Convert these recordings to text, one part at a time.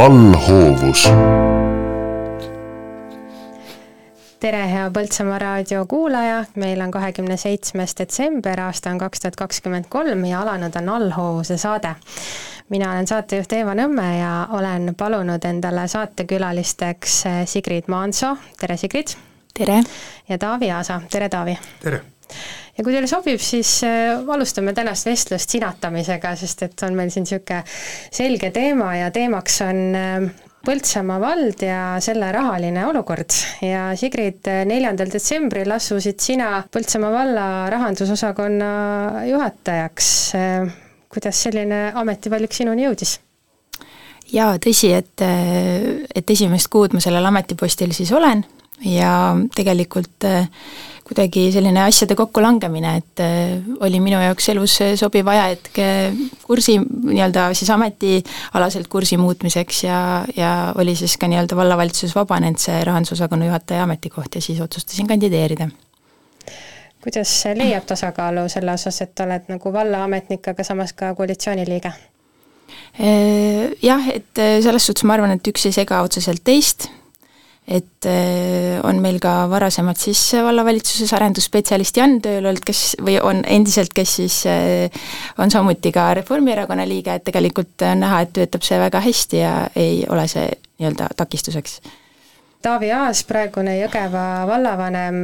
allhoovus. tere, hea Põltsamaa raadio kuulaja, meil on kahekümne seitsmes detsember, aasta on kaks tuhat kakskümmend kolm ja alanud on allhoovuse saade. mina olen saatejuht Eeva Nõmme ja olen palunud endale saatekülalisteks Sigrid Maansoo, tere Sigrid! tere! ja Taavi Aasa, tere Taavi! tere! Ja kui teile sobib, siis äh, alustame tänast vestlust sinatamisega, sest et on meil siin niisugune selge teema ja teemaks on äh, Põltsamaa vald ja selle rahaline olukord ja Sigrid, äh, neljandal detsembril asusid sina Põltsamaa valla rahandusosakonna juhatajaks. kuidas selline ametivalik sinuni jõudis? jaa, tõsi, et, et esimest kuud ma sellel ametipostil siis olen ja tegelikult kuidagi selline asjade kokkulangemine, et äh, oli minu jaoks elus sobiv ajahetk äh, kursi, nii-öelda siis ametialaselt kursi muutmiseks ja, ja oli siis ka nii-öelda vallavalitsuses vabanenud see rahandusosakonna juhataja ametikoht ja siis otsustasin kandideerida kuidas leiab tasakaalu selle osas, et oled nagu vallaametnik, aga samas ka koalitsiooni liige? Äh, jah, et selles suhtes ma arvan, et üks ei sega otseselt teist, et äh, on meil ka varasemalt siis vallavalitsuses arendusspetsialist Jan tööl olnud, kes või on endiselt, kes siis äh, on samuti ka Reformierakonna liige, et tegelikult on näha, et töötab see väga hästi ja ei ole see nii-öelda takistuseks. Taavi Aas, praegune Jõgeva vallavanem,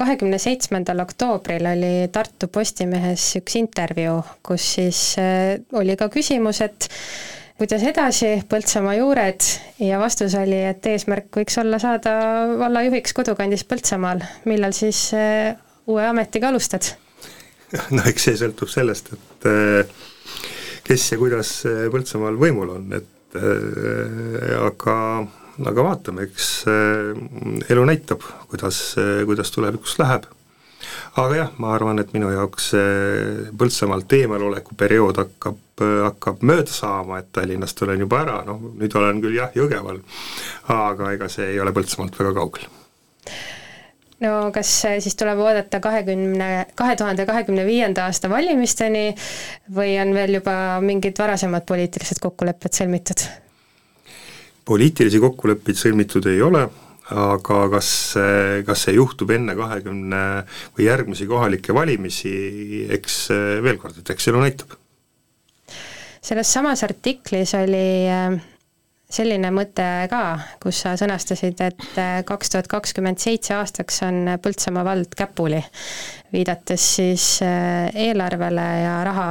kahekümne seitsmendal oktoobril oli Tartu Postimehes üks intervjuu, kus siis äh, oli ka küsimus, et kuidas edasi, Põltsamaa juured ja vastus oli, et eesmärk võiks olla saada vallajuhiks kodukandis Põltsamaal. millal siis äh, uue ametiga alustad? no eks see sõltub sellest, et äh, kes ja kuidas äh, Põltsamaal võimul on, et aga, aga vaatame, eks elu näitab, kuidas, kuidas tulevikus läheb aga jah, ma arvan, et minu jaoks Põltsamaalt eemaloleku periood hakkab, hakkab mööda saama, et Tallinnast olen juba ära, noh nüüd olen küll jah, Jõgeval, aga ega see ei ole Põltsamaalt väga kaugel. No kas siis tuleb oodata kahekümne, kahe tuhande kahekümne viienda aasta valimisteni või on veel juba mingid varasemad poliitilised kokkulepped sõlmitud? poliitilisi kokkuleppeid sõlmitud ei ole aga kas, kas see juhtub enne kahekümne või järgmisi kohalikke valimisi, eks veel kord, et eks elu näitab. selles samas artiklis oli äh, selline mõte ka, kus sa sõnastasid, et äh, kaks tuhat kakskümmend seitse aastaks on Põltsamaa vald käpuli, viidates siis äh, eelarvele ja raha,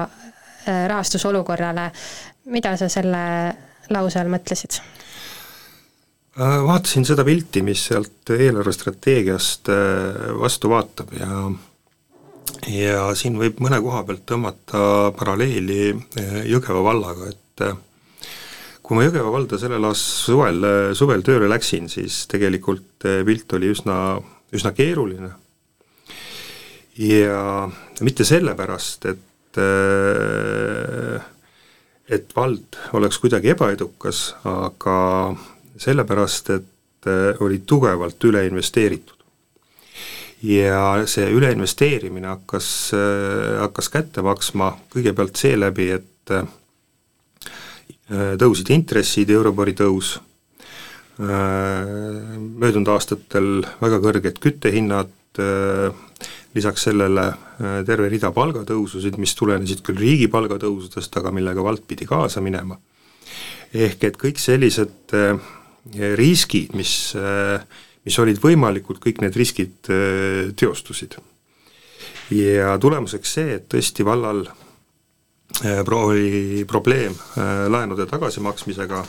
rahastusolukorrale. mida sa selle lause all mõtlesid? Äh, vaatasin seda pilti, mis sealt eelarvestrateegiast äh, vastu vaatab ja ja siin võib mõne koha pealt tõmmata paralleeli äh, Jõgeva vallaga, et kui ma Jõgeva valda sellel aastal suvel, suvel tööle läksin, siis tegelikult pilt oli üsna, üsna keeruline. ja mitte sellepärast, et et vald oleks kuidagi ebaedukas, aga sellepärast, et äh, oli tugevalt üle investeeritud. ja see üleinvesteerimine hakkas, äh, hakkas kätte maksma kõigepealt seeläbi, et äh, tõusid intressid, Euribori tõus, möödunud aastatel väga kõrged küttehinnad, lisaks sellele terve rida palgatõususid, mis tulenesid küll riigi palgatõusudest, aga millega vald pidi kaasa minema. ehk et kõik sellised riskid, mis, mis olid võimalikud, kõik need riskid äh, teostusid. ja tulemuseks see, et tõesti vallal oli probleem laenude tagasimaksmisega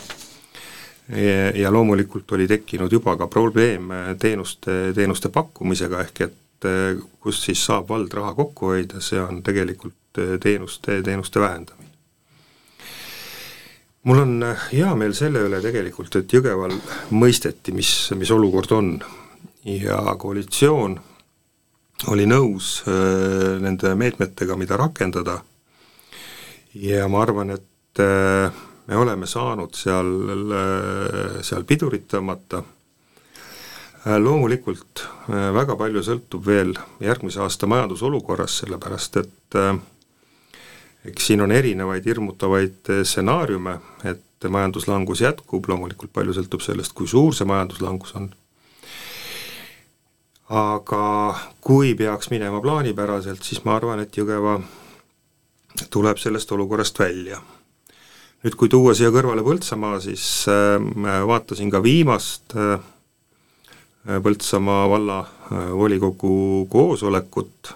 ja, ja loomulikult oli tekkinud juba ka probleem teenuste, teenuste pakkumisega, ehk et kust siis saab vald raha kokku hoida, see on tegelikult teenuste, teenuste vähendamine mul on äh, hea meel selle üle tegelikult, et Jõgeval mõisteti, mis, mis olukord on. Ja koalitsioon oli nõus äh, nende meetmetega, mida rakendada. Ja ma arvan, et äh, me oleme saanud seal, seal pidurit tõmmata, loomulikult väga palju sõltub veel järgmise aasta majandusolukorrast, sellepärast et äh, eks siin on erinevaid hirmutavaid stsenaariume, et majanduslangus jätkub, loomulikult palju sõltub sellest, kui suur see majanduslangus on. aga kui peaks minema plaanipäraselt, siis ma arvan, et Jõgeva tuleb sellest olukorrast välja. nüüd, kui tuua siia kõrvale Põltsamaa, siis äh, vaatasin ka viimast äh, Põltsamaa vallavolikogu koosolekut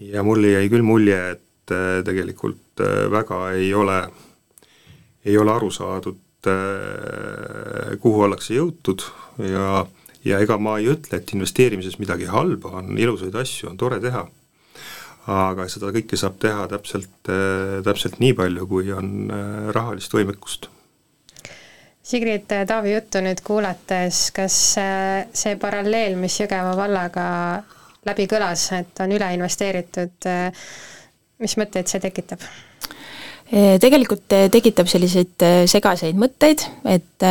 ja mulle jäi küll mulje, et tegelikult väga ei ole ei ole aru saadud, äh, kuhu ollakse jõutud ja, ja ega ma ei ütle, et investeerimises midagi halba on, ilusaid asju on tore teha. aga seda kõike saab teha täpselt, äh, täpselt nii palju, kui on äh, rahalist võimekust Sigrid, Taavi juttu nüüd kuulates, kas see paralleel, mis Jõgeva vallaga läbi kõlas, et on üle investeeritud, mis mõtteid see tekitab? tegelikult tekitab selliseid segaseid mõtteid, et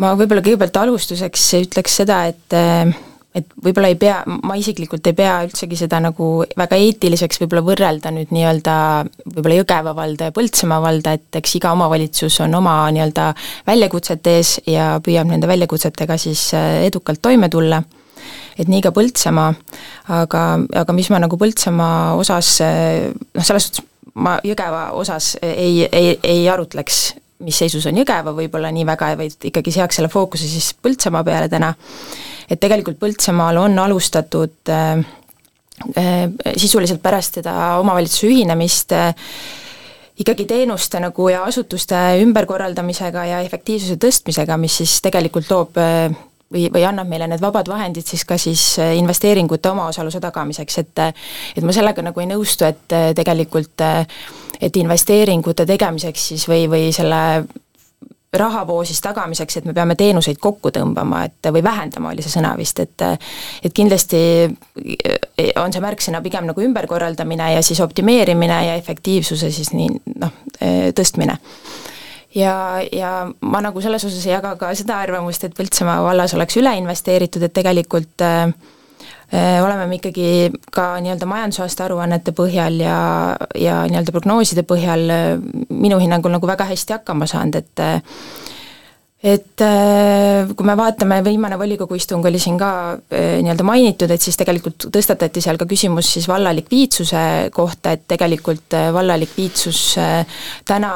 ma võib-olla kõigepealt alustuseks ütleks seda, et et võib-olla ei pea, ma isiklikult ei pea üldsegi seda nagu väga eetiliseks võib-olla võrrelda nüüd nii-öelda võib-olla Jõgeva valda ja Põltsamaa valda, et eks iga omavalitsus on oma nii-öelda väljakutsete ees ja püüab nende väljakutsetega siis edukalt toime tulla et nii ka Põltsamaa, aga, aga mis ma nagu Põltsamaa osas noh, selles suhtes ma Jõgeva osas ei, ei, ei arutleks, mis seisus on Jõgeva võib-olla nii väga, vaid ikkagi seaks selle fookuse siis Põltsamaa peale täna, et tegelikult Põltsamaal on alustatud äh, äh, sisuliselt pärast seda omavalitsuse ühinemist äh, ikkagi teenuste nagu ja asutuste ümberkorraldamisega ja efektiivsuse tõstmisega, mis siis tegelikult loob äh, või, või annab meile need vabad vahendid siis ka siis äh, investeeringute omaosaluse tagamiseks, et et ma sellega nagu ei nõustu, et äh, tegelikult äh, et investeeringute tegemiseks siis või, või selle rahavoo siis tagamiseks, et me peame teenuseid kokku tõmbama, et või vähendama, oli see sõna vist, et et kindlasti on see märksõna pigem nagu ümberkorraldamine ja siis optimeerimine ja efektiivsuse siis nii noh, tõstmine ja, ja ma nagu selles osas ei jaga ka seda arvamust, et Põltsamaa vallas oleks üle investeeritud, et tegelikult äh, äh, oleme me ikkagi ka nii-öelda majandusaasta aruannete põhjal ja, ja nii-öelda prognooside põhjal äh, minu hinnangul nagu väga hästi hakkama saanud, et äh, et kui me vaatame, viimane volikogu istung oli siin ka nii-öelda mainitud, et siis tegelikult tõstatati seal ka küsimus siis valla likviidsuse kohta, et tegelikult valla likviidsus täna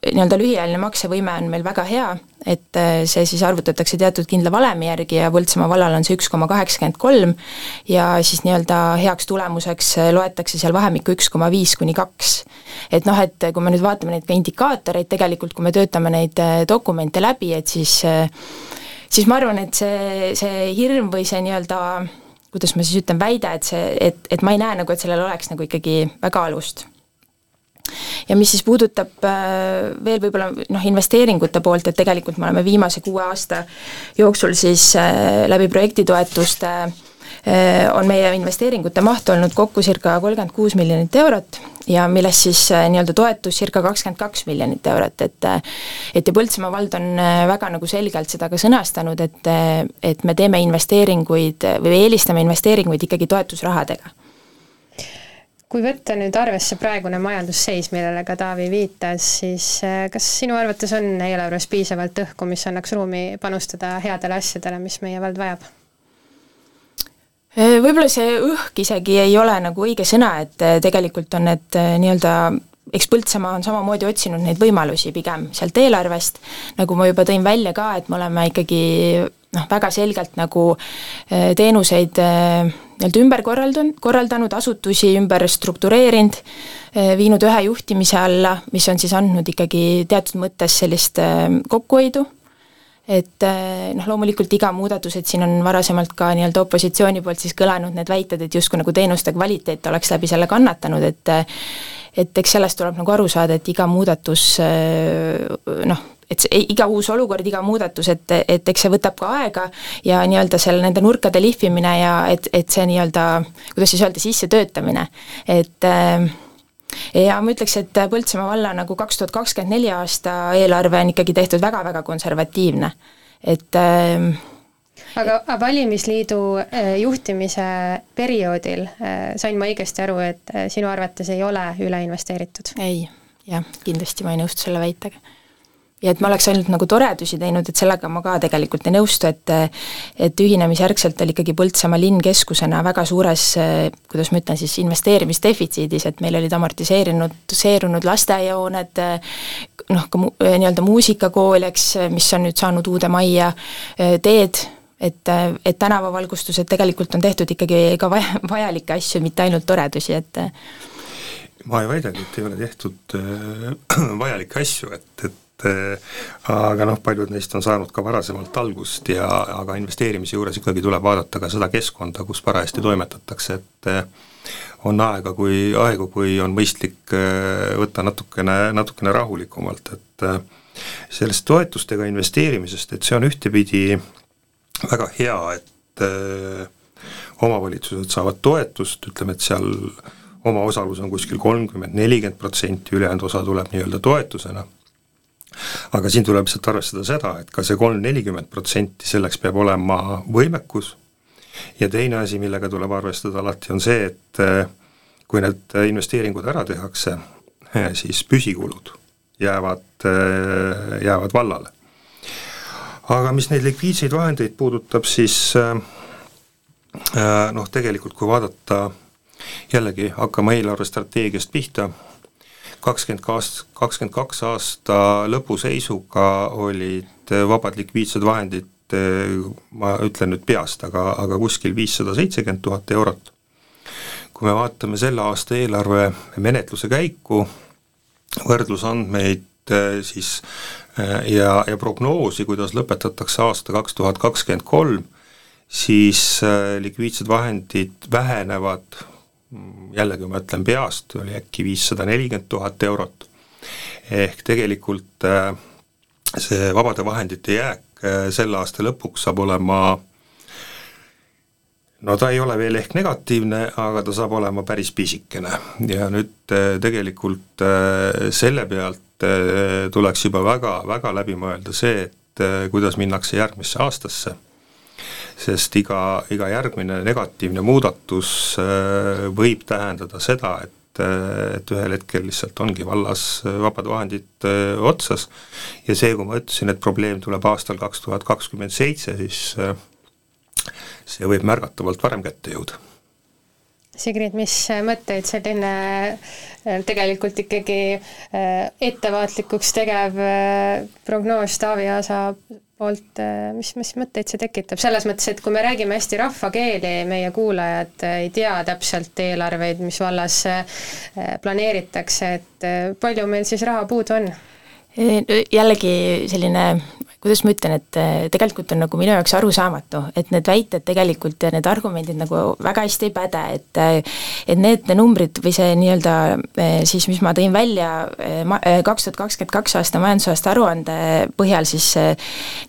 nii-öelda lühiajaline maksevõime on meil väga hea, et see siis arvutatakse teatud kindla valemi järgi ja Põltsamaa vallal on see üks koma kaheksakümmend kolm ja siis nii-öelda heaks tulemuseks loetakse seal vahemikku üks koma viis kuni kaks. Et noh, et kui me nüüd vaatame neid ka indikaatoreid, tegelikult kui me töötame neid äh, dokumente läbi, et siis äh, siis ma arvan, et see, see hirm või see nii-öelda kuidas ma siis ütlen, väide, et see, et, et ma ei näe nagu, et sellel oleks nagu ikkagi väga alust ja mis siis puudutab äh, veel võib-olla noh, investeeringute poolt, et tegelikult me oleme viimase kuue aasta jooksul siis läbi projektitoetuste on meie investeeringute maht olnud kokku circa kolmkümmend kuus miljonit eurot ja millest siis äh, nii-öelda toetus circa kakskümmend kaks miljonit eurot, et äh, et ja Põltsamaa vald on äh, väga nagu selgelt seda ka sõnastanud, et et me teeme investeeringuid või eelistame investeeringuid ikkagi toetusrahadega kui võtta nüüd arvesse praegune majandusseis, millele ka Taavi viitas, siis kas sinu arvates on eelarves piisavalt õhku, mis annaks ruumi panustada headele asjadele, mis meie vald vajab? Äh, võib-olla see õhk isegi ei ole nagu õige sõna, et äh, tegelikult on need äh, nii-öelda eks Põltsamaa on samamoodi otsinud neid võimalusi pigem sealt eelarvest, nagu ma juba tõin välja ka, et me oleme ikkagi noh, väga selgelt nagu teenuseid nii-öelda ümber korraldanud, korraldanud, asutusi ümber struktureerinud, viinud ühe juhtimise alla, mis on siis andnud ikkagi teatud mõttes sellist kokkuhoidu. Et eh, noh, loomulikult iga muudatus, et siin on varasemalt ka nii-öelda opositsiooni poolt siis kõlanud need väited, et justkui nagu teenuste kvaliteet oleks läbi selle kannatanud, et et eks sellest tuleb nagu aru saada, et iga muudatus eh, noh, et see, iga uus olukord, iga muudatus, et, et eks see võtab ka aega ja nii-öelda seal nende nurkade lihvimine ja et, et see nii-öelda, kuidas siis öelda, sissetöötamine, et äh, ja ma ütleks, et Põltsamaa valla nagu kaks tuhat kakskümmend neli aasta eelarve on ikkagi tehtud väga-väga konservatiivne, et äh, aga valimisliidu äh, juhtimise perioodil äh, sain ma õigesti aru, et äh, sinu arvates ei ole üle investeeritud? ei jah, kindlasti ma ei nõustu selle väitega ja et ma oleks ainult nagu toredusi teinud, et sellega ma ka tegelikult ei nõustu, et et ühinemisjärgselt oli ikkagi Põltsamaa linn keskusena väga suures, kuidas ma ütlen siis, investeerimisdefitsiidis, et meil olid amortiseerinud, seerunud lasteaiahooned, noh, ka mu-, nii-öelda muusikakool, eks, mis on nüüd saanud uude majja, teed, et, et tänavavalgustused tegelikult on tehtud ikkagi ka vaja, vajalikke asju, mitte ainult toredusi, et ma ei väidagi, et ei ole tehtud äh, vajalikke asju, et, et et aga noh, paljud neist on saanud ka varasemalt algust ja aga investeerimise juures ikkagi tuleb vaadata ka seda keskkonda, kus parajasti toimetatakse, et on aega, kui, aegu, kui on mõistlik äh, võtta natukene, natukene rahulikumalt, et äh, sellest toetustega investeerimisest, et see on ühtepidi väga hea, et äh, omavalitsused saavad toetust, ütleme, et seal omaosalus on kuskil kolmkümmend, nelikümmend protsenti, ülejäänud osa tuleb nii-öelda toetusena aga siin tuleb lihtsalt arvestada seda, et ka see kolm, nelikümmend protsenti, selleks peab olema võimekus ja teine asi, millega tuleb arvestada alati, on see, et eh, kui need investeeringud ära tehakse, eh, siis püsikulud jäävad, eh, jäävad vallale. aga mis neid likviidseid vahendeid puudutab, siis noh, tegelikult kui vaadata jällegi, hakkame eelarvestrateegiast pihta, kakskümmend kaks, kakskümmend kaks aasta lõpu seisuga olid vabad likviidsed vahendid, ma ütlen nüüd peast, aga, aga kuskil viissada seitsekümmend tuhat eurot. kui me vaatame selle aasta eelarve menetluse käiku, võrdlusandmeid siis ja, ja prognoosi, kuidas lõpetatakse aasta kaks tuhat kakskümmend kolm, siis likviidsed vahendid vähenevad jällegi ma ütlen peast, oli äkki viissada nelikümmend tuhat eurot, ehk tegelikult äh, see vabade vahendite jääk äh, selle aasta lõpuks saab olema no ta ei ole veel ehk negatiivne, aga ta saab olema päris pisikene. Ja nüüd äh, tegelikult selle pealt tuleks juba väga, väga läbi mõelda see, et kuidas minnakse järgmisse aastasse sest iga, iga järgmine negatiivne muudatus äh, võib tähendada seda, et äh, et ühel hetkel lihtsalt ongi vallas äh, vabad vahendid otsas. Ja see, kui ma ütlesin, et probleem tuleb aastal kaks tuhat kakskümmend seitse, siis see võib märgatavalt varem kätte jõuda. Sigrid, mis mõtteid selline tegelikult ikkagi ettevaatlikuks tegev prognoos Taavi Aasa poolt, äh, mis, mis mõtteid see tekitab, selles mõttes, et kui me räägime hästi rahvakeeli, meie kuulajad äh, ei tea täpselt eelarveid, mis vallas äh, planeeritakse, et palju meil siis raha puudu on? jällegi selline kuidas ma ütlen, et äh, tegelikult on nagu minu jaoks arusaamatu, et need väited tegelikult ja need argumendid nagu väga hästi ei päde, et äh, et need numbrid või see nii-öelda äh, siis, mis ma tõin välja kaks tuhat kakskümmend kaks aasta majandusaasta aruande põhjal siis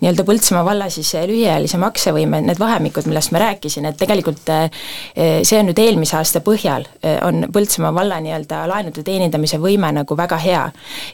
nii-öelda Põltsamaa valla siis lühiajalise maksevõime, need vahemikud, millest ma rääkisin, et tegelikult see on nüüd eelmise aasta põhjal, on Põltsamaa valla nii-öelda laenude teenindamise võime nagu väga hea.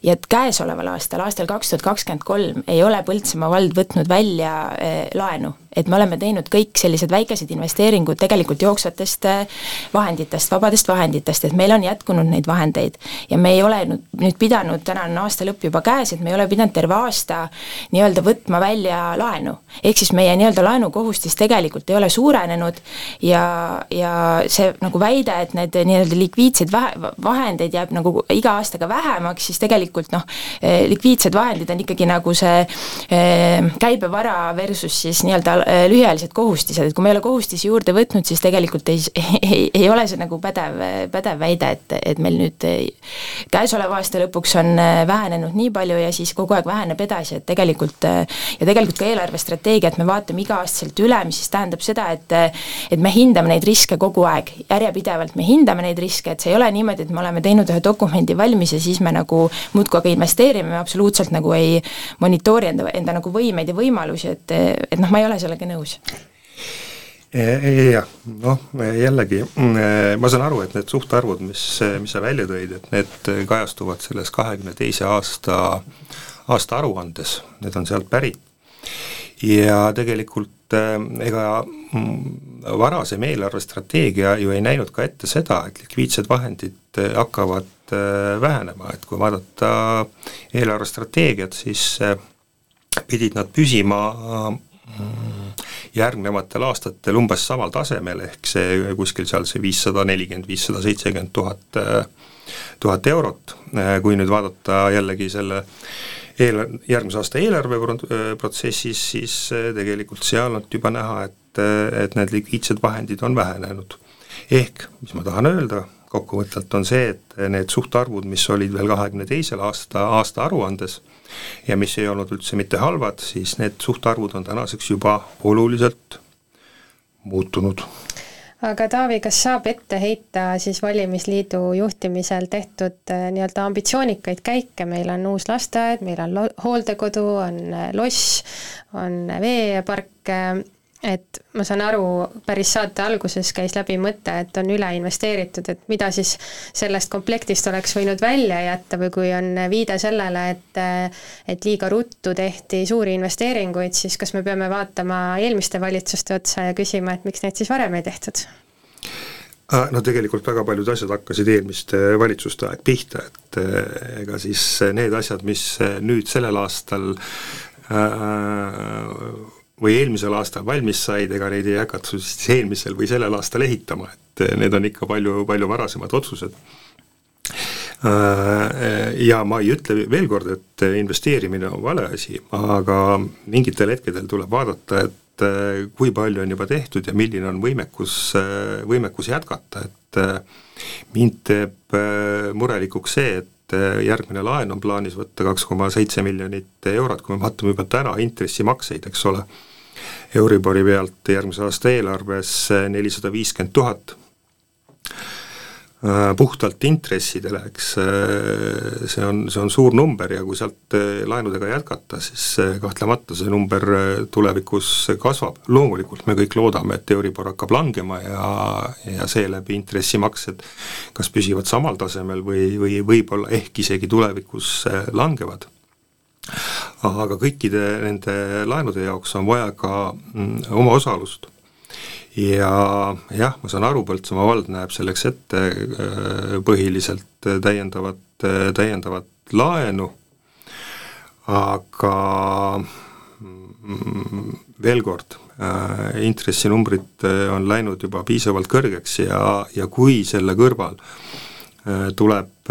ja et käesoleval aastal, aastal kaks tuhat kakskümmend kolm ei ole Põltsamaa Põltsamaa vald võtnud välja eh, laenu et me oleme teinud kõik sellised väikesed investeeringud tegelikult jooksvatest äh, vahenditest, vabadest vahenditest, et meil on jätkunud neid vahendeid. ja me ei ole nüüd, pidanud, täna on aasta lõpp juba käes, et me ei ole pidanud terve aasta nii-öelda võtma välja laenu. ehk siis meie nii-öelda laenukohustis tegelikult ei ole suurenenud ja, ja see nagu väide, et need nii-öelda likviidseid vähe, vahendeid jääb nagu iga aastaga vähemaks, siis tegelikult noh, eh, likviidsed vahendid on ikkagi nagu see eh, käibevara versus siis nii-öelda lühiajalised kohustised, et kui me ei ole kohustusi juurde võtnud, siis tegelikult ei, ei, ei ole see nagu pädev, pädev väide, et, et meil nüüd käesoleva aasta lõpuks on äh, vähenenud nii palju ja siis kogu aeg väheneb edasi, et tegelikult äh, ja tegelikult ka eelarvestrateegiat me vaatame iga-aastaselt üle, mis siis tähendab seda, et et me hindame neid riske kogu aeg, järjepidevalt me hindame neid riske, et see ei ole niimoodi, et me oleme teinud ühe dokumendi valmis ja siis me nagu muudkui aga investeerime, me absoluutselt nagu ei monitoori enda, enda nagu võimeid ja võimalusi, et, et noh, ma ei ole sellega sellega nõus? Jah, noh jällegi, ma saan aru, et need suhtarvud, mis, mis sa välja tõid, et need kajastuvad selles kahekümne teise aasta, aasta aruandes, need on sealt pärit. ja tegelikult ega mm, varasem eelarvestrateegia ju ei näinud ka ette seda, et likviidsed vahendid hakkavad vähenema, et kui vaadata eelarvestrateegiat, siis pidid nad püsima järgnevatel aastatel umbes samal tasemel, ehk see kuskil seal see viissada nelikümmend, viissada seitsekümmend tuhat, tuhat eurot, kui nüüd vaadata jällegi selle eel-, järgmise aasta eelarveprotsessis, siis tegelikult seal on juba näha, et, et need likviidsed vahendid on vähenenud. ehk, mis ma tahan öelda, kokkuvõtvalt on see, et need suhtarvud, mis olid veel kahekümne teisel aasta, aasta aruandes, ja mis ei olnud üldse mitte halvad, siis need suhtarvud on tänaseks juba oluliselt muutunud. aga Taavi, kas saab ette heita siis valimisliidu juhtimisel tehtud äh, nii-öelda ambitsioonikaid käike, meil on uus lasteaed, meil on lo-, hooldekodu, on äh, loss, on veepark, et ma saan aru, päris saate alguses käis läbi mõte, et on üle investeeritud, et mida siis sellest komplektist oleks võinud välja jätta või kui on viide sellele, et et liiga ruttu tehti suuri investeeringuid, siis kas me peame vaatama eelmiste valitsuste otsa ja küsima, et miks neid siis varem ei tehtud? Ah, no tegelikult väga paljud asjad hakkasid eelmiste valitsuste aeg pihta, et eh, ega siis need asjad, mis nüüd sellel aastal äh, või eelmisel aastal valmis said, ega neid ei hakatud siis eelmisel või sellel aastal ehitama, et eh, need on ikka palju, palju varasemad otsused. Äh, ja ma ei ütle veel kord, et investeerimine on vale asi, aga mingitel hetkedel tuleb vaadata, et eh, kui palju on juba tehtud ja milline on võimekus, eh, võimekus jätkata, et mind teeb murelikuks see, et et äh, järgmine laen on plaanis võtta kaks koma seitse miljonit eurot, kui me vaatame juba täna intressimakseid, eks ole, Euribori pealt järgmise aasta eelarves nelisada viiskümmend tuhat. Äh, puhtalt intressidele, eks äh, see on, see on suur number ja kui sealt äh, laenudega jätkata, siis kahtlemata see number tulevikus kasvab. loomulikult me kõik loodame, et Euribor hakkab langema ja, ja seeläbi intressimaksed kas püsivad samal tasemel või, või võib-olla ehk isegi tulevikus langevad aga kõikide nende laenude jaoks on vaja ka mm, omaosalust ja jah, ma saan aru, Põltsamaa vald näeb selleks ette äh, põhiliselt täiendavat, täiendavat laenu, aga mm, veel kord, äh, intressinumbrid äh, on läinud juba piisavalt kõrgeks ja, ja kui selle kõrval tuleb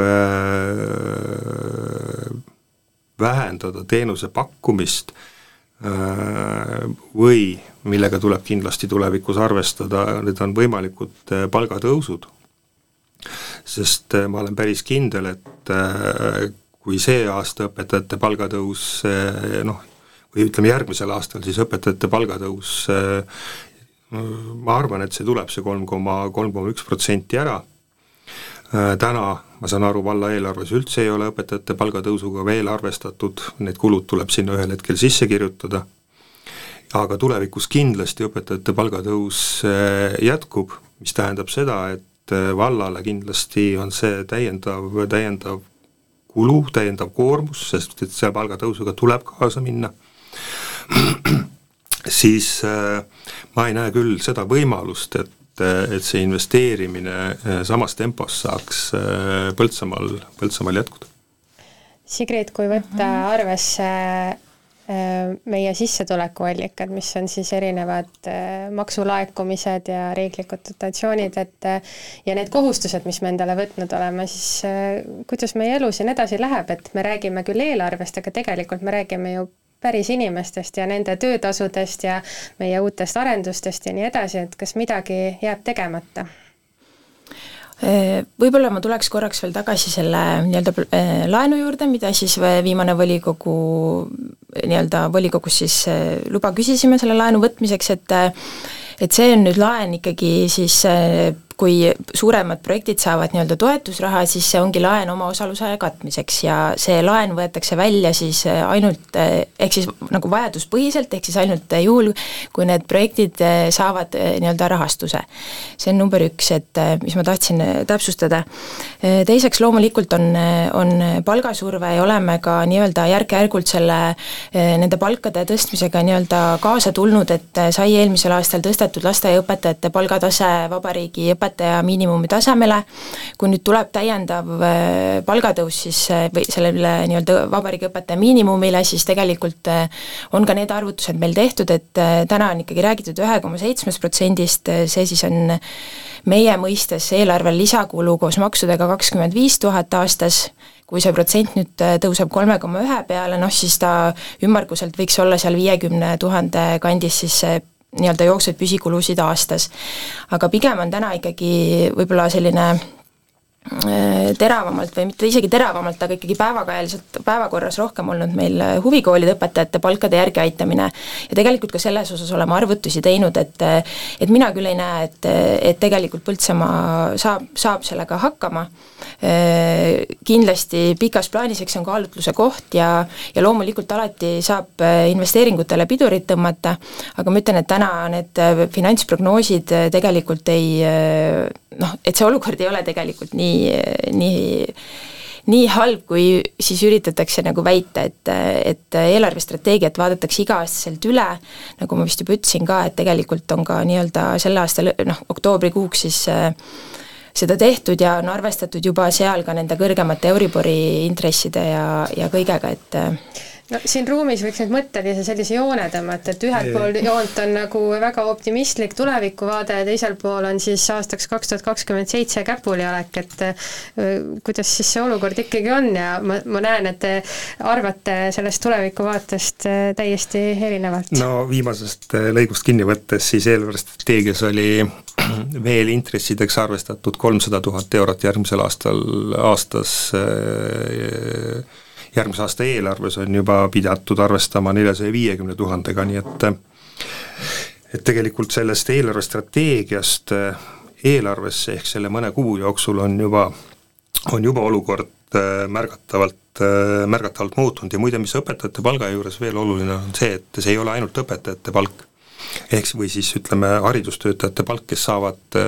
vähendada teenuse pakkumist, või millega tuleb kindlasti tulevikus arvestada, need on võimalikud äh, palgatõusud. sest äh, ma olen päris kindel, et äh, kui see aasta õpetajate palgatõus noh, või ütleme järgmisel aastal siis õpetajate palgatõus, ma arvan, et see tuleb, see kolm koma, kolm koma üks protsenti ära, täna ma saan aru, valla eelarves üldse ei ole õpetajate palgatõusuga veel arvestatud, need kulud tuleb sinna ühel hetkel sisse kirjutada, aga tulevikus kindlasti õpetajate palgatõus äh, jätkub, mis tähendab seda, et äh, vallale kindlasti on see täiendav, täiendav kulu, täiendav koormus, sest et seal palgatõusuga tuleb kaasa minna, siis äh, ma ei näe küll seda võimalust, et et see investeerimine äh, samas tempos saaks äh, Põltsamaal, Põltsamaal jätkuda. Sigrid, kui võtta mhm. arvesse äh, meie sissetulekuallikad, mis on siis erinevad maksulaekumised ja riiklikud dotatsioonid, et ja need kohustused, mis me endale võtnud oleme, siis kuidas meie elu siin edasi läheb, et me räägime küll eelarvest, aga tegelikult me räägime ju päris inimestest ja nende töötasudest ja meie uutest arendustest ja nii edasi, et kas midagi jääb tegemata? Võib-olla ma tuleks korraks veel tagasi selle nii-öelda eh, laenu juurde, mida siis viimane volikogu, nii-öelda volikogus siis luba küsisime selle laenu võtmiseks, et et see on nüüd laen ikkagi siis kui suuremad projektid saavad nii-öelda toetusraha, siis see ongi laen omaosaluse katmiseks ja see laen võetakse välja siis ainult, ehk siis nagu vajaduspõhiselt, ehk siis ainult juhul, kui need projektid saavad nii-öelda rahastuse. see on number üks, et mis ma tahtsin täpsustada. teiseks loomulikult on, on palgasurve ja oleme ka nii-öelda järk-järgult selle, nende palkade tõstmisega nii-öelda kaasa tulnud, et sai eelmisel aastal tõstetud lasteaiaõpetajate palgatase vabariigi õpetaja miinimumi tasemele, kui nüüd tuleb täiendav äh, palgatõus siis äh, või sellele nii-öelda vabariigi õpetaja miinimumile, siis tegelikult äh, on ka need arvutused meil tehtud, et täna on ikkagi räägitud ühe koma seitsmest protsendist, see siis on meie mõistes eelarvel lisakulu koos maksudega kakskümmend viis tuhat aastas, kui see protsent nüüd tõuseb kolme koma ühe peale, noh siis ta ümmarguselt võiks olla seal viiekümne tuhande kandis siis see nii-öelda jooksvaid püsikulusid aastas. aga pigem on täna ikkagi võib-olla selline teravamalt või mitte isegi teravamalt, aga ikkagi päevakajaliselt, päevakorras rohkem olnud meil huvikoolide õpetajate palkade järgi aitamine. ja tegelikult ka selles osas oleme arvutusi teinud, et et mina küll ei näe, et, et tegelikult Põltsamaa saab, saab sellega hakkama kindlasti pikas plaanis, eks see on kaalutluse koht ja, ja loomulikult alati saab äh, investeeringutele pidurit tõmmata, aga ma ütlen, et täna need äh, finantsprognoosid äh, tegelikult ei noh, et see olukord ei ole tegelikult nii, nii nii halb, kui siis üritatakse nagu väita, et, et eelarvestrateegiat vaadatakse iga-aastaselt üle, nagu ma vist juba ütlesin ka, et tegelikult on ka nii-öelda selle aasta noh, oktoobrikuuks siis äh, seda tehtud ja on arvestatud juba seal ka nende kõrgemate Euribori intresside ja, ja kõigega, et no siin ruumis võiks nüüd mõttelise sellise joone tõmmata, et ühel pool joont on nagu väga optimistlik tulevikuvaade ja teisel pool on siis aastaks kaks tuhat kakskümmend seitse käpuliolek, et kuidas siis see olukord ikkagi on ja ma, ma näen, et te arvate sellest tulevikuvaatest täiesti erinevalt. no viimasest lõigust kinni võttes, siis eelarvestrateegias oli veel intressideks arvestatud kolmsada tuhat eurot järgmisel aastal, aastas äh, järgmise aasta eelarves on juba pidatud arvestama neljasaja viiekümne tuhandega, nii et et tegelikult sellest eelarvestrateegiast eelarvesse ehk selle mõne kuu jooksul on juba, on juba olukord äh, märgatavalt, äh, märgatavalt muutunud ja muide, mis õpetajate palga juures veel oluline on see, et see ei ole ainult õpetajate palk, ehk või siis ütleme, haridustöötajate palk, kes saavad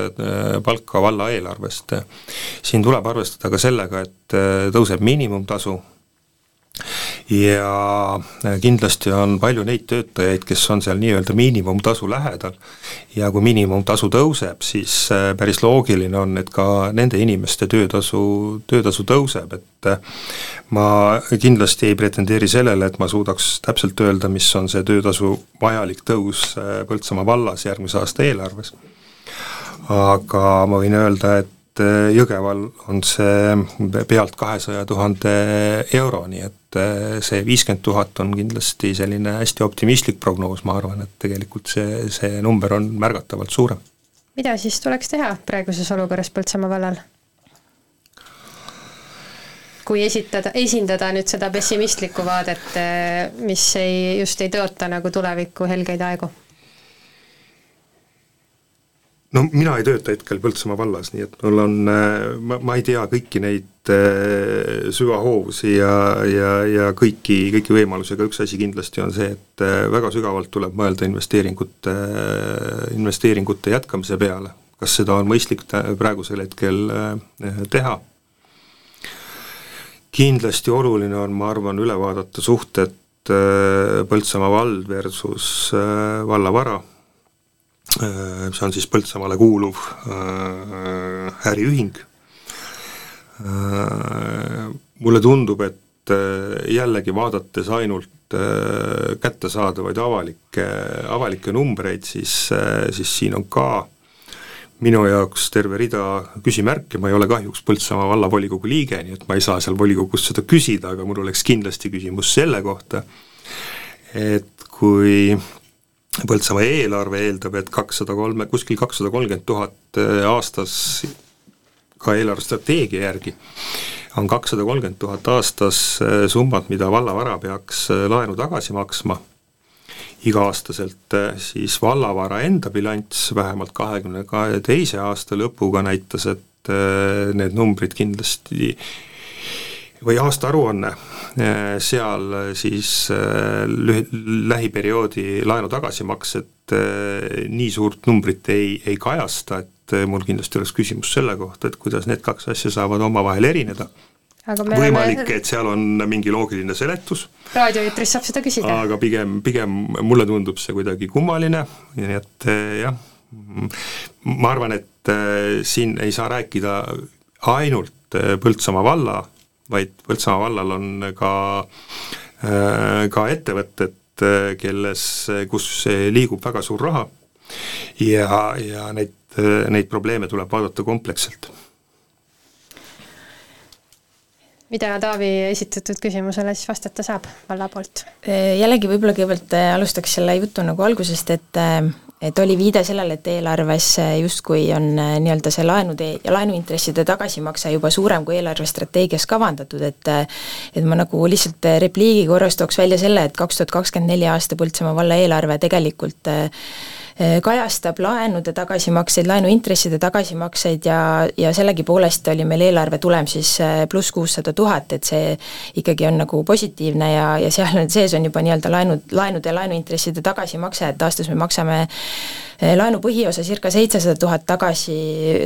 palka valla eelarvest. siin tuleb arvestada ka sellega, et tõuseb miinimumtasu, ja kindlasti on palju neid töötajaid, kes on seal nii-öelda miinimumtasu lähedal ja kui miinimumtasu tõuseb, siis äh, päris loogiline on, et ka nende inimeste töötasu, töötasu tõuseb, et äh, ma kindlasti ei pretendeeri sellele, et ma suudaks täpselt öelda, mis on see töötasu vajalik tõus äh, Põltsamaa vallas järgmise aasta eelarves. aga ma võin öelda, et Jõgeval on see pealt kahesaja tuhande euro, nii et et äh, see viiskümmend tuhat on kindlasti selline hästi optimistlik prognoos, ma arvan, et tegelikult see, see number on märgatavalt suurem. mida siis tuleks teha praeguses olukorras Põltsamaa vallal? kui esitada, esindada nüüd seda pessimistlikku vaadet, äh, mis ei, just ei tõota nagu tuleviku helgeid aegu no mina ei tööta hetkel Põltsamaa vallas, nii et mul on, äh, ma, ma ei tea kõiki neid äh, süvahoovusi ja, ja, ja kõiki, kõiki võimalusi, aga üks asi kindlasti on see, et äh, väga sügavalt tuleb mõelda investeeringute, investeeringute jätkamise peale. kas seda on mõistlik praegusel hetkel teha? kindlasti oluline on, ma arvan, üle vaadata suhted Põltsamaa vald versus vallavara Äh, see on siis Põltsamaale kuuluv äh, äriühing. Äh, mulle tundub, et jällegi vaadates ainult kättesaadavaid avalikke, avalikke numbreid, siis, siis siin on ka minu jaoks terve rida küsimärke, ma ei ole kahjuks Põltsamaa vallavolikogu liige, nii et ma ei saa seal volikogus seda küsida, aga mul oleks kindlasti küsimus selle kohta, et kui Põltsamaa eelarve eeldab, et kakssada kolme, kuskil kakssada kolmkümmend tuhat äh, aastas ka eelarvestrateegia järgi on kakssada kolmkümmend tuhat aastas äh, summad, mida vallavara peaks äh, laenu tagasi maksma. Iga-aastaselt siis vallavara enda bilanss vähemalt kahekümne kahe teise aasta lõpuga näitas, et need numbrid kindlasti või aastaaruanne, seal siis lühi-, lähiperioodi laenu tagasimaksed nii suurt numbrit ei, ei kajasta, et mul kindlasti oleks küsimus selle kohta, et kuidas need kaks asja saavad omavahel erineda võimalik oleme..., et seal on mingi loogiline seletus. raadioeetris saab seda küsida. aga pigem, pigem mulle tundub see kuidagi kummaline, nii et jah, ma arvan, et siin ei saa rääkida ainult Põltsamaa valla, vaid Põltsamaa vallal on ka, äh, ka ettevõtted, kelles, kus liigub väga suur raha ja, ja neid, neid probleeme tuleb vaadata kompleksselt mida Taavi esitatud küsimusele siis vastata saab valla poolt? jällegi võib-olla kõigepealt äh, alustaks selle jutu nagu algusest, et äh, et oli viide sellele, et eelarves justkui on äh, nii-öelda see laenude ja laenuintresside tagasimakse juba suurem kui eelarvestrateegias kavandatud, et et ma nagu lihtsalt repliigi korras tooks välja selle, et kaks tuhat kakskümmend neli aasta Põltsamaa valla eelarve tegelikult kajastab laenude tagasimakseid, laenuintresside tagasimakseid ja, ja sellegipoolest oli meil eelarve tulem siis äh, pluss kuussada tuhat, et see ikkagi on nagu positiivne ja, ja seal sees on juba nii-öelda laenud, laenude ja laenuintresside tagasimakse, et aastas me maksame äh, laenu põhiosa circa seitsesada tuhat tagasi,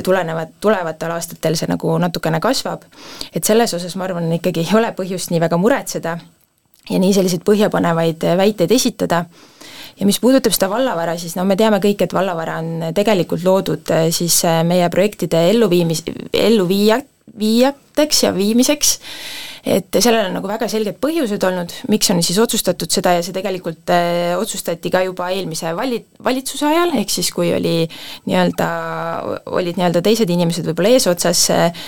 tulenevad, tulevatel aastatel see nagu natukene kasvab, et selles osas ma arvan, ikkagi ei ole põhjust nii väga muretseda ja nii selliseid põhjapanevaid väiteid esitada ja mis puudutab seda vallavara, siis no me teame kõik, et vallavara on tegelikult loodud äh, siis äh, meie projektide elluviimis, elluviija, viijateks ja viimiseks, et sellel on nagu väga selged põhjused olnud, miks on siis otsustatud seda ja see tegelikult äh, otsustati ka juba eelmise vali-, valitsuse ajal, ehk siis kui oli nii-öelda, olid nii-öelda teised inimesed võib-olla eesotsas äh,,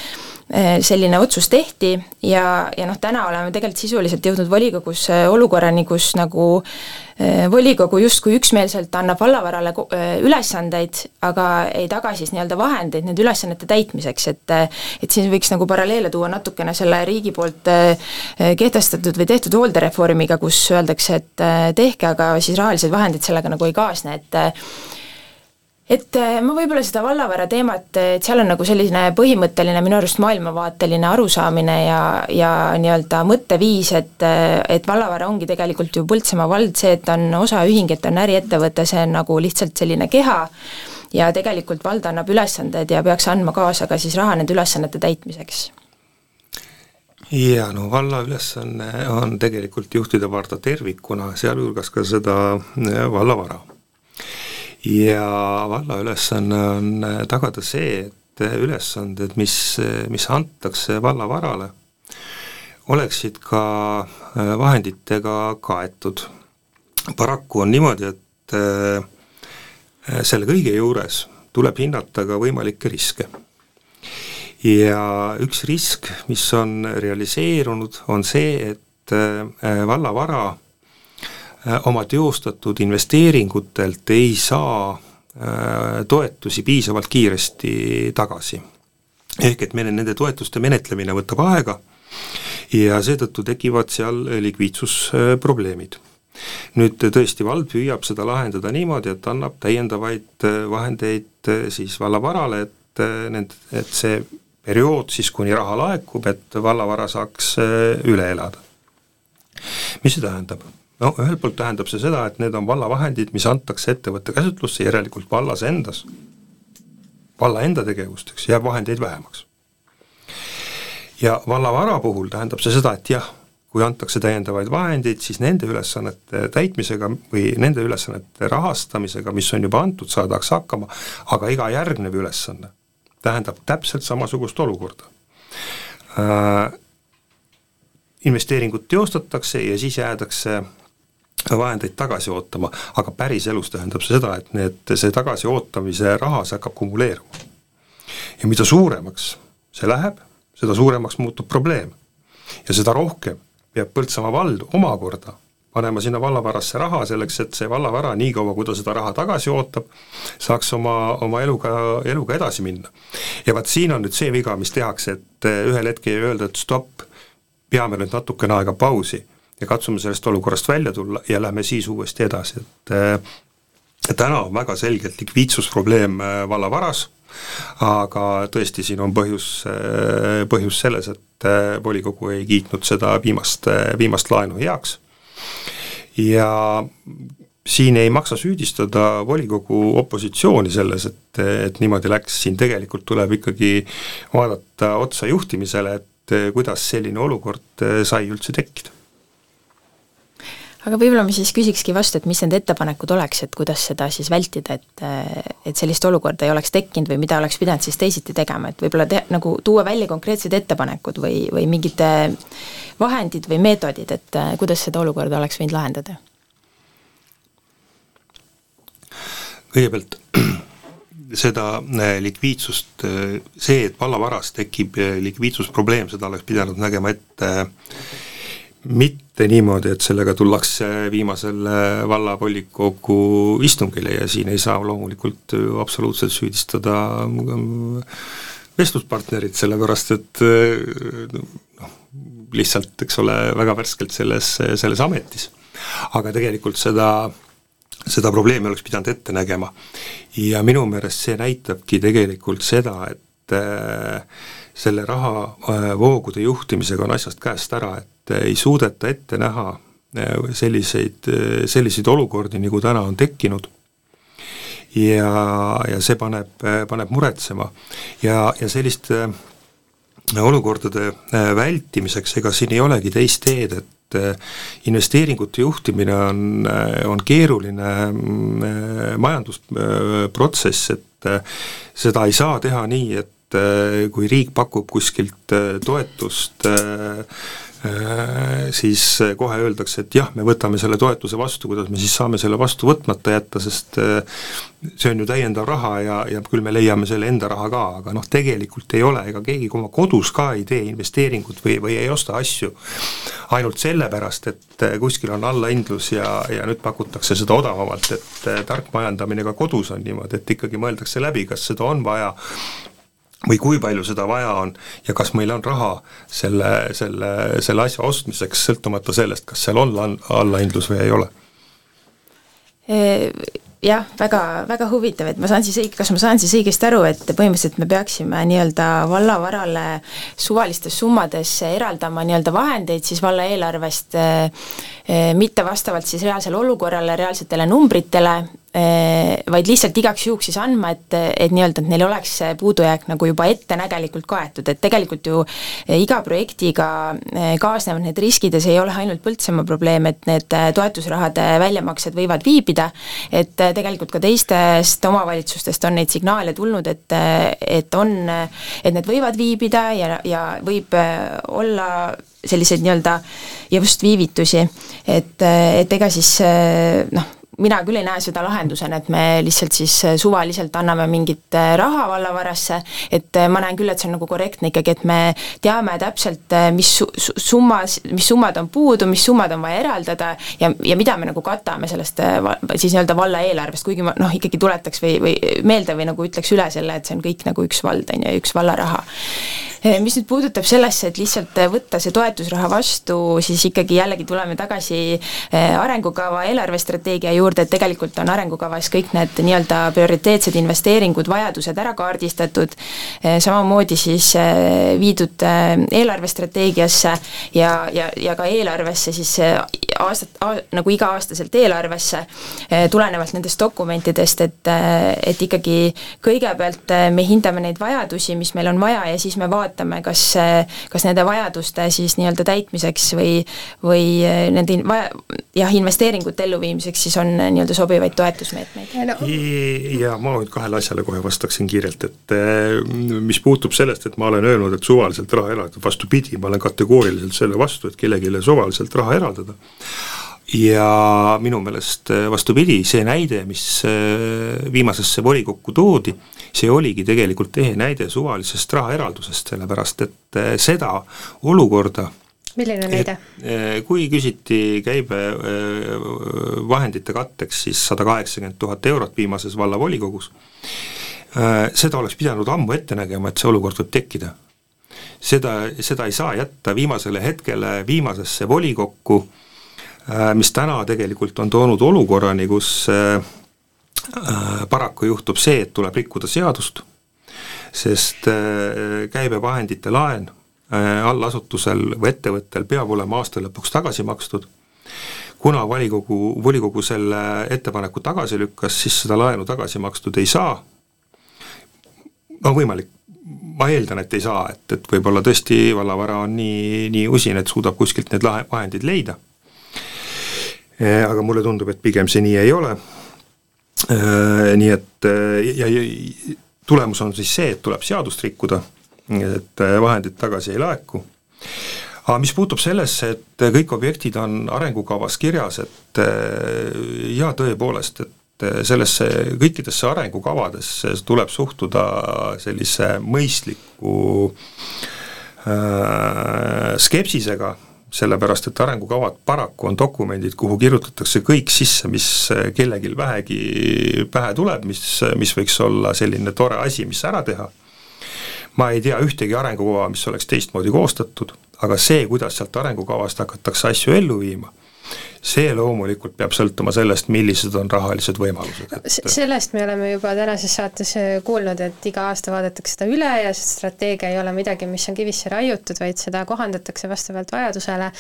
selline otsus tehti ja, ja noh, täna oleme tegelikult sisuliselt jõudnud volikogus äh, olukorrani, kus nagu äh, volikogu justkui üksmeelselt annab vallavarale ülesandeid, aga ei taga siis nii-öelda vahendeid nende ülesannete täitmiseks, et et siin võiks nagu paralleele tuua natukene selle riigi poolt kehtestatud või tehtud hooldereformiga, kus öeldakse, et tehke, aga siis rahalised vahendid sellega nagu ei kaasne, et et äh, ma võib-olla seda vallavara teemat, et seal on nagu selline põhimõtteline minu arust maailmavaateline arusaamine ja, ja nii-öelda mõtteviis, et et vallavara ongi tegelikult ju Põltsamaa vald, see, et on osaühing, et on äriettevõte, see on nagu lihtsalt selline keha ja tegelikult vald annab ülesanded ja peaks andma kaasa ka siis raha nende ülesannete täitmiseks. Jaa, no valla ülesanne on tegelikult juhtida Varda tervikuna, sealhulgas ka seda äh, vallavara ja valla ülesanne on äh, tagada see, et äh, ülesanded, mis, äh, mis antakse vallavarale, oleksid ka vahenditega kaetud. paraku on niimoodi, et selle kõige juures tuleb hinnata ka võimalikke riske. ja üks risk, mis on realiseerunud, on see, et vallavara Äh, oma teostatud investeeringutelt ei saa äh, toetusi piisavalt kiiresti tagasi. ehk et meil nende toetuste menetlemine võtab aega ja seetõttu tekivad seal likviidsusprobleemid. nüüd tõesti, vald püüab seda lahendada niimoodi, et annab täiendavaid äh, vahendeid siis vallavarale, et need, et see periood siis, kuni raha laekub, et vallavara saaks üle elada. mis see tähendab? No ühelt poolt tähendab see seda, et need on vallavahendid, mis antakse ettevõtte käsutlusse, järelikult vallas endas, valla enda tegevusteks jääb vahendeid vähemaks. ja vallavara puhul tähendab see seda, et jah, kui antakse täiendavaid vahendeid, siis nende ülesannete täitmisega või nende ülesannete rahastamisega, mis on juba antud, saadakse hakkama, aga iga järgnev ülesanne tähendab täpselt samasugust olukorda äh,. investeeringud teostatakse ja siis jäädakse vahendeid tagasi ootama, aga päriselus tähendab see seda, et need, see tagasiootamise raha, see hakkab kumuleeruma. ja mida suuremaks see läheb, seda suuremaks muutub probleem. ja seda rohkem peab Põltsamaa vald omakorda panema sinna vallavarasse raha selleks, et see vallavara, niikaua kui ta seda raha tagasi ootab, saaks oma, oma eluga, eluga edasi minna. ja vaat siin on nüüd see viga, mis tehakse, et ühel hetkel ei öelda, et stopp, peame nüüd natukene aega pausi ja katsume sellest olukorrast välja tulla ja lähme siis uuesti edasi, et täna on väga selgelt likviidsusprobleem vallavaras, aga tõesti, siin on põhjus, põhjus selles, et volikogu ei kiitnud seda viimast, viimast laenu heaks. Ja siin ei maksa süüdistada volikogu opositsiooni selles, et, et niimoodi läks, siin tegelikult tuleb ikkagi vaadata otsa juhtimisele, et kuidas selline olukord sai üldse tekkida. Aga võib-olla ma siis küsikski vastu, et mis need ettepanekud oleks, et kuidas seda siis vältida, et et sellist olukorda ei oleks tekkinud või mida oleks pidanud siis teisiti tegema, et võib-olla te-, nagu tuua välja konkreetsed ettepanekud või, või mingid vahendid või meetodid, et kuidas seda olukorda oleks võinud lahendada? Kõigepealt seda äh, likviidsust, äh, see, et vallavaras tekib äh, likviidsusprobleem, seda oleks pidanud nägema ette mitte niimoodi, et sellega tullakse viimasel vallavolikogu istungile ja siin ei saa loomulikult absoluutselt süüdistada vestluspartnerit, sellepärast et noh, lihtsalt, eks ole, väga värskelt selles, selles ametis. aga tegelikult seda äh, seda probleemi oleks pidanud ette nägema. ja minu meelest see näitabki tegelikult seda, et äh, selle rahavoogude äh, juhtimisega on asjast käest ära, et äh, ei suudeta ette näha selliseid, selliseid olukordi, nagu täna on tekkinud ja, ja see paneb, paneb muretsema. ja, ja selliste olukordade vältimiseks, ega siin ei olegi teist teed, et investeeringute juhtimine on, on keeruline mm, majandusprotsess, et seda ei saa teha nii, et kui riik pakub kuskilt toetust Äh, siis kohe öeldakse, et jah, me võtame selle toetuse vastu, kuidas me siis saame selle vastu võtmata jätta, sest see on ju täiendav raha ja, ja küll me leiame selle enda raha ka, aga noh, tegelikult ei ole, ega keegi oma kodus ka ei tee investeeringut või, või ei osta asju ainult sellepärast, et kuskil on allahindlus ja, ja nüüd pakutakse seda odavamalt, et tark majandamine ka kodus on niimoodi, et ikkagi mõeldakse läbi, kas seda on vaja või kui palju seda vaja on ja kas meil on raha selle, selle, selle asja ostmiseks, sõltumata sellest, kas seal on allahindlus või ei ole? jah, väga, väga huvitav, et ma saan siis õig-, kas ma saan siis õigesti aru, et põhimõtteliselt me peaksime nii-öelda vallavarale suvalistes summades eraldama nii-öelda vahendeid siis valla eelarvest eh, eh, mitte vastavalt siis reaalsele olukorrale, reaalsetele numbritele, vaid lihtsalt igaks juhuks siis andma, et, et nii-öelda, et neil oleks see puudujääk nagu juba ettenägelikult kaetud, et tegelikult ju äh, iga projektiga äh, kaasnevad need riskid ja see ei ole ainult Põltsamaa probleem, et need toetusrahade väljamaksed võivad viibida, et tegelikult ka teistest omavalitsustest on neid signaale tulnud, et, et on, et need võivad viibida ja, ja võib olla selliseid nii-öelda just viivitusi, et, et ega siis noh, mina küll ei näe seda lahendusena, et me lihtsalt siis äh, suvaliselt anname mingit äh, raha vallavarasse, et äh, ma näen küll, et see on nagu korrektne ikkagi, et me teame täpselt, mis su-, summas, mis summad on puudu, mis summad on vaja eraldada ja, ja mida me nagu katame sellest siis nii-öelda valla eelarvest, kuigi ma noh, ikkagi tuletaks või, või meelde või nagu ütleks üle selle, et see on kõik nagu üks vald, on ju, üks vallaraha. Eh, mis nüüd puudutab sellesse, et lihtsalt eh, võtta see toetusraha vastu, siis ikkagi jällegi tuleme tagasi eh, arengukava eelarvestrateegia juurde, et tegelikult on arengukavas kõik need nii-öelda prioriteetsed investeeringud, vajadused ära kaardistatud, samamoodi siis viidud eelarvestrateegiasse ja, ja, ja ka eelarvesse siis aastat, nagu iga-aastaselt eelarvesse, tulenevalt nendest dokumentidest, et, et ikkagi kõigepealt me hindame neid vajadusi, mis meil on vaja ja siis me vaatame, vaatame, kas, kas nende vajaduste siis nii-öelda täitmiseks või, või nende vaja, jah, investeeringute elluviimiseks siis on nii-öelda sobivaid toetusmeetmeid no.? ja ma nüüd kahele asjale kohe vastaksin kiirelt, et eh, mis puutub sellest, et ma olen öelnud, et suvaliselt raha eraldada, vastupidi, ma olen kategooriliselt selle vastu, et kellelegi suvaliselt raha eraldada ja minu meelest eh, vastupidi, see näide, mis eh, viimasesse volikokku toodi, see oligi tegelikult ehe näide suvalisest rahaeraldusest, sellepärast et eh, seda olukorda milline näide? Kui küsiti käibevahendite katteks siis sada kaheksakümmend tuhat eurot viimases vallavolikogus, seda oleks pidanud ammu ette nägema, et see olukord võib tekkida. seda, seda ei saa jätta viimasele hetkele viimasesse volikokku äh, mis täna tegelikult on toonud olukorrani, kus paraku juhtub see, et tuleb rikkuda seadust, sest käibevahendite laen allasutusel või ettevõttel peab olema aasta lõpuks tagasi makstud kuna volikogu, volikogu selle ettepaneku tagasi lükkas, siis seda laenu tagasi makstud ei saa, no võimalik, ma eeldan, et ei saa, et, et võib-olla tõesti vallavara on nii, nii usin, et suudab kuskilt need lahe, vahendid leida. Eh, aga mulle tundub, et pigem see nii ei ole. Eh, nii et ja, ja tulemus on siis see, et tuleb seadust rikkuda, et vahendid tagasi ei laeku aga mis puutub sellesse, et kõik objektid on arengukavas kirjas, et eh, jaa, tõepoolest, et eh, sellesse, kõikidesse arengukavadesse tuleb suhtuda sellise mõistliku äh, skepsisega, sellepärast et arengukavad paraku on dokumendid, kuhu kirjutatakse kõik sisse, mis kellelgi vähegi pähe tuleb, mis, mis võiks olla selline tore asi, mis ära teha. ma ei tea ühtegi arengukava, mis oleks teistmoodi koostatud aga see, kuidas sealt arengukavast hakatakse asju ellu viima, see loomulikult peab sõltuma sellest, millised on rahalised võimalused, et sellest me oleme juba tänases saates äh, kuulnud, et iga aasta vaadatakse seda üle ja see strateegia ei ole midagi, mis on kivisse raiutud, vaid seda kohandatakse vastavalt vajadusele.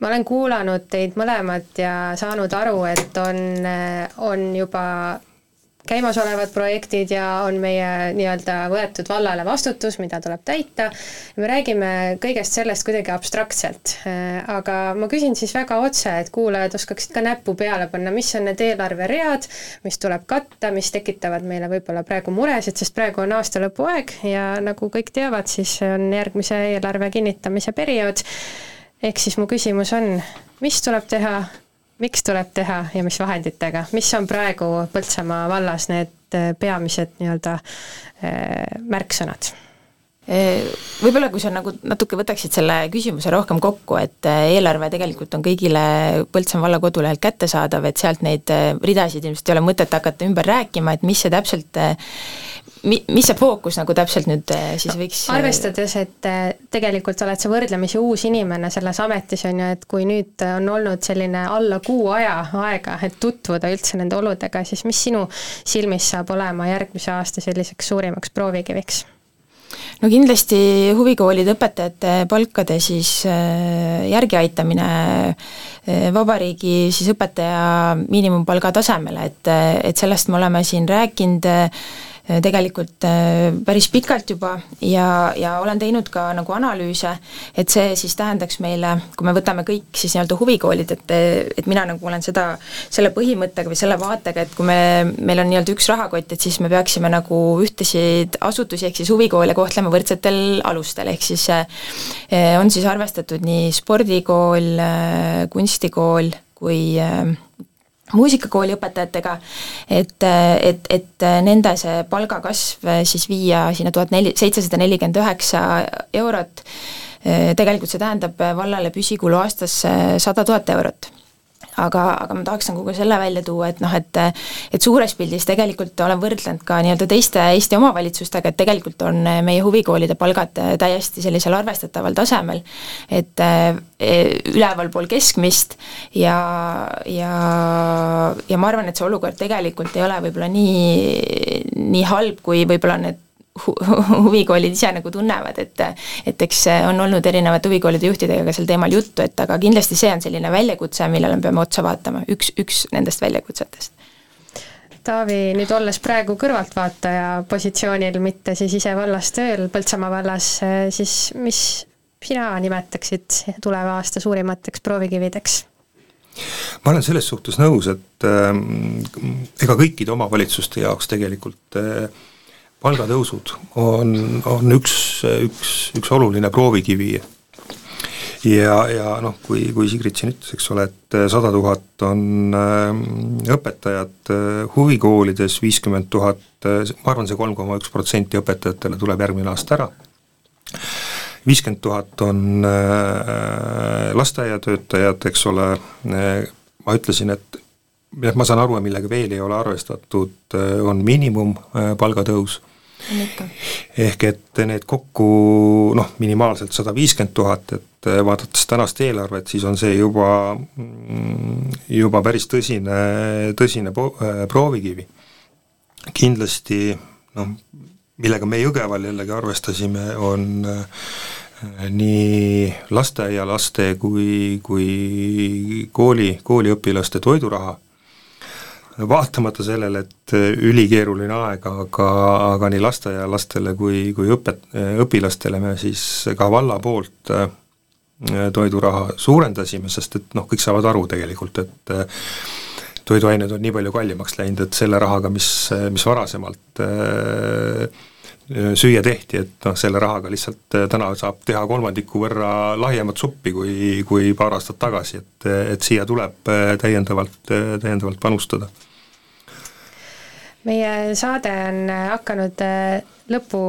ma olen kuulanud teid mõlemat ja saanud aru, et on, äh, on juba käimasolevad projektid ja on meie nii-öelda võetud vallale vastutus, mida tuleb täita, me räägime kõigest sellest kuidagi abstraktselt, aga ma küsin siis väga otse, et kuulajad oskaksid ka näppu peale panna, mis on need eelarveread, mis tuleb katta, mis tekitavad meile võib-olla praegu muresid, sest praegu on aasta lõpuaeg ja nagu kõik teavad, siis on järgmise eelarve kinnitamise periood, ehk siis mu küsimus on, mis tuleb teha, miks tuleb teha ja mis vahenditega, mis on praegu Põltsamaa vallas need äh, peamised nii-öelda äh, märksõnad? Äh, võib-olla kui sa nagu natuke võtaksid selle küsimuse rohkem kokku, et eelarve tegelikult on kõigile Põltsamaa valla kodulehelt kättesaadav, et sealt neid ridasid ilmselt ei ole mõtet hakata ümber rääkima, et mis see täpselt mi-, mis see fookus nagu täpselt nüüd äh, siis võiks arvestades, et äh, tegelikult oled sa võrdlemisi uus inimene selles ametis, on ju, et kui nüüd on olnud selline alla kuu aja aega, et tutvuda üldse nende oludega, siis mis sinu silmis saab olema järgmise aasta selliseks suurimaks proovikiviks? no kindlasti huvikoolide õpetajate palkade siis järgiaitamine vabariigi siis õpetaja miinimumpalga tasemele, et, et sellest me oleme siin rääkinud tegelikult äh, päris pikalt juba ja, ja olen teinud ka nagu analüüse, et see siis tähendaks meile, kui me võtame kõik siis nii-öelda huvikoolid, et, et mina nagu olen seda, selle põhimõttega või selle vaatega, et kui me, meil on nii-öelda üks rahakott, et siis me peaksime nagu ühtesid asutusi ehk siis huvikoole kohtlema võrdsetel alustel, ehk siis äh, on siis arvestatud nii spordikool, kunstikool kui muusikakooli õpetajatega, et, et, et nende see palgakasv siis viia sinna tuhat neli, seitsesada nelikümmend üheksa eurot, tegelikult see tähendab vallale püsikulu aastas sada tuhat eurot aga, aga ma tahaks nagu ka selle välja tuua, et noh, et et suures pildis tegelikult olen võrdlenud ka nii-öelda teiste Eesti omavalitsustega, et tegelikult on meie huvikoolide palgad täiesti sellisel arvestataval tasemel, et e, ülevalpool keskmist ja, ja, ja ma arvan, et see olukord tegelikult ei ole võib-olla nii, nii halb, kui võib-olla need hu huvikoolid ise nagu tunnevad, et et eks on olnud erinevate huvikoolide juhtidega ka sel teemal juttu, et aga kindlasti see on selline väljakutse, millele me peame otsa vaatama, üks, üks nendest väljakutsetest. Taavi, nüüd olles praegu kõrvaltvaataja positsioonil, mitte siis ise vallas tööl Põltsamaa vallas, siis mis sina nimetaksid tuleva aasta suurimateks proovikivideks? ma olen selles suhtes nõus, et äh, ega kõikide omavalitsuste jaoks tegelikult äh, palgatõusud on, on üks, üks, üks oluline proovikivi ja, ja noh, kui, kui Sigrid siin ütles, eks ole, et sada tuhat on äh, õpetajad äh, huvikoolides, viiskümmend tuhat, äh, ma arvan see, see kolm koma üks protsenti õpetajatele tuleb järgmine aasta ära, viiskümmend tuhat on äh, lasteaiatöötajad, eks ole äh,, ma ütlesin, et jah, ma saan aru, millega veel ei ole arvestatud, äh, on miinimumpalgatõus ikka. Ehk et need kokku noh, minimaalselt sada viiskümmend tuhat, et vaadates tänast eelarvet, siis on see juba, mm, juba päris tõsine, tõsine po-, proovikivi. kindlasti noh, millega me Jõgeval jällegi arvestasime, on äh, nii lasteaialaste kui, kui kooli, kooliõpilaste toiduraha, vaatamata sellele, et ülikeeruline aeg, aga, aga nii lasteaialastele kui, kui õpet-, õpilastele me siis ka valla poolt äh, toiduraha suurendasime, sest et noh, kõik saavad aru tegelikult, et äh, toiduained on nii palju kallimaks läinud, et selle rahaga, mis, mis varasemalt äh, süüa tehti, et noh, selle rahaga lihtsalt äh, täna saab teha kolmandiku võrra lahjemat suppi kui, kui paar aastat tagasi, et, et siia tuleb äh, täiendavalt, äh, täiendavalt panustada. Meie saade on hakanud lõpu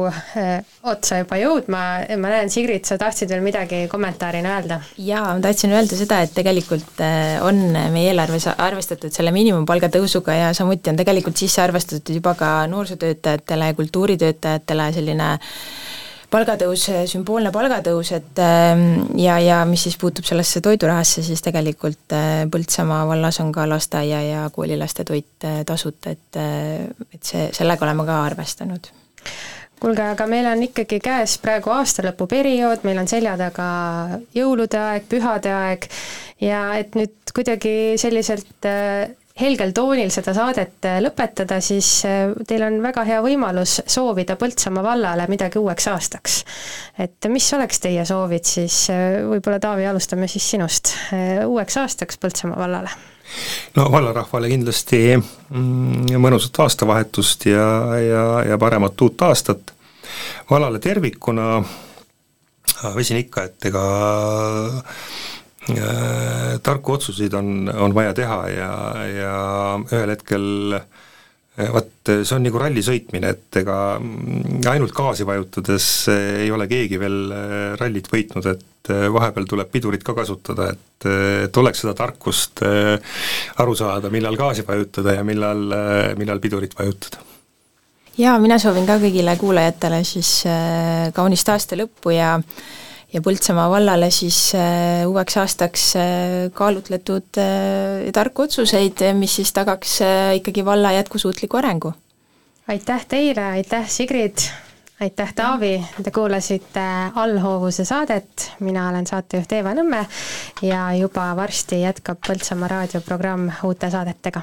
otsa juba jõudma, ma näen, Sigrid, sa tahtsid veel midagi kommentaarina öelda? jaa, ma tahtsin öelda seda, et tegelikult on meie eelarves arvestatud selle miinimumpalga tõusuga ja samuti on tegelikult sisse arvestatud juba ka noorsootöötajatele ja kultuuritöötajatele selline palgatõus, sümboolne palgatõus, et ja, ja mis siis puutub sellesse toidurahasse, siis tegelikult Põltsamaa vallas on ka lasteaia ja koolilaste toit tasuta, et, et see, sellega oleme ka arvestanud. Kuulge, aga meil on ikkagi käes praegu aastalõpuperiood, meil on selja taga jõulude aeg, pühade aeg ja et nüüd kuidagi selliselt äh, helgel toonil seda saadet äh, lõpetada, siis äh, teil on väga hea võimalus soovida Põltsamaa vallale midagi uueks aastaks. et mis oleks teie soovid siis, võib-olla Taavi, alustame siis sinust, uueks aastaks Põltsamaa vallale? no vallarahvale kindlasti mm, mõnusat aastavahetust ja, ja, ja paremat uut aastat. vallale tervikuna võisin ikka, et ega äh, tarku otsuseid on, on vaja teha ja, ja ühel hetkel äh, vot see on nagu ralli sõitmine, et ega ainult gaasi vajutades ei ole keegi veel äh, rallit võitnud, et äh, vahepeal tuleb pidurit ka kasutada, et, äh, et oleks seda tarkust aru saada, millal gaasi vajutada ja millal, millal pidurit vajutada. jaa, mina soovin ka kõigile kuulajatele siis kaunist aasta lõppu ja ja Põltsamaa vallale siis äh, uueks aastaks äh, kaalutletud äh, tarku otsuseid, mis siis tagaks ikkagi valla jätkusuutliku arengu. aitäh teile, aitäh Sigrid, aitäh Taavi, te kuulasite Allhoovuse saadet, mina olen saatejuht Eeva Nõmme ja juba varsti jätkab Põltsamaa raadioprogramm uute saadetega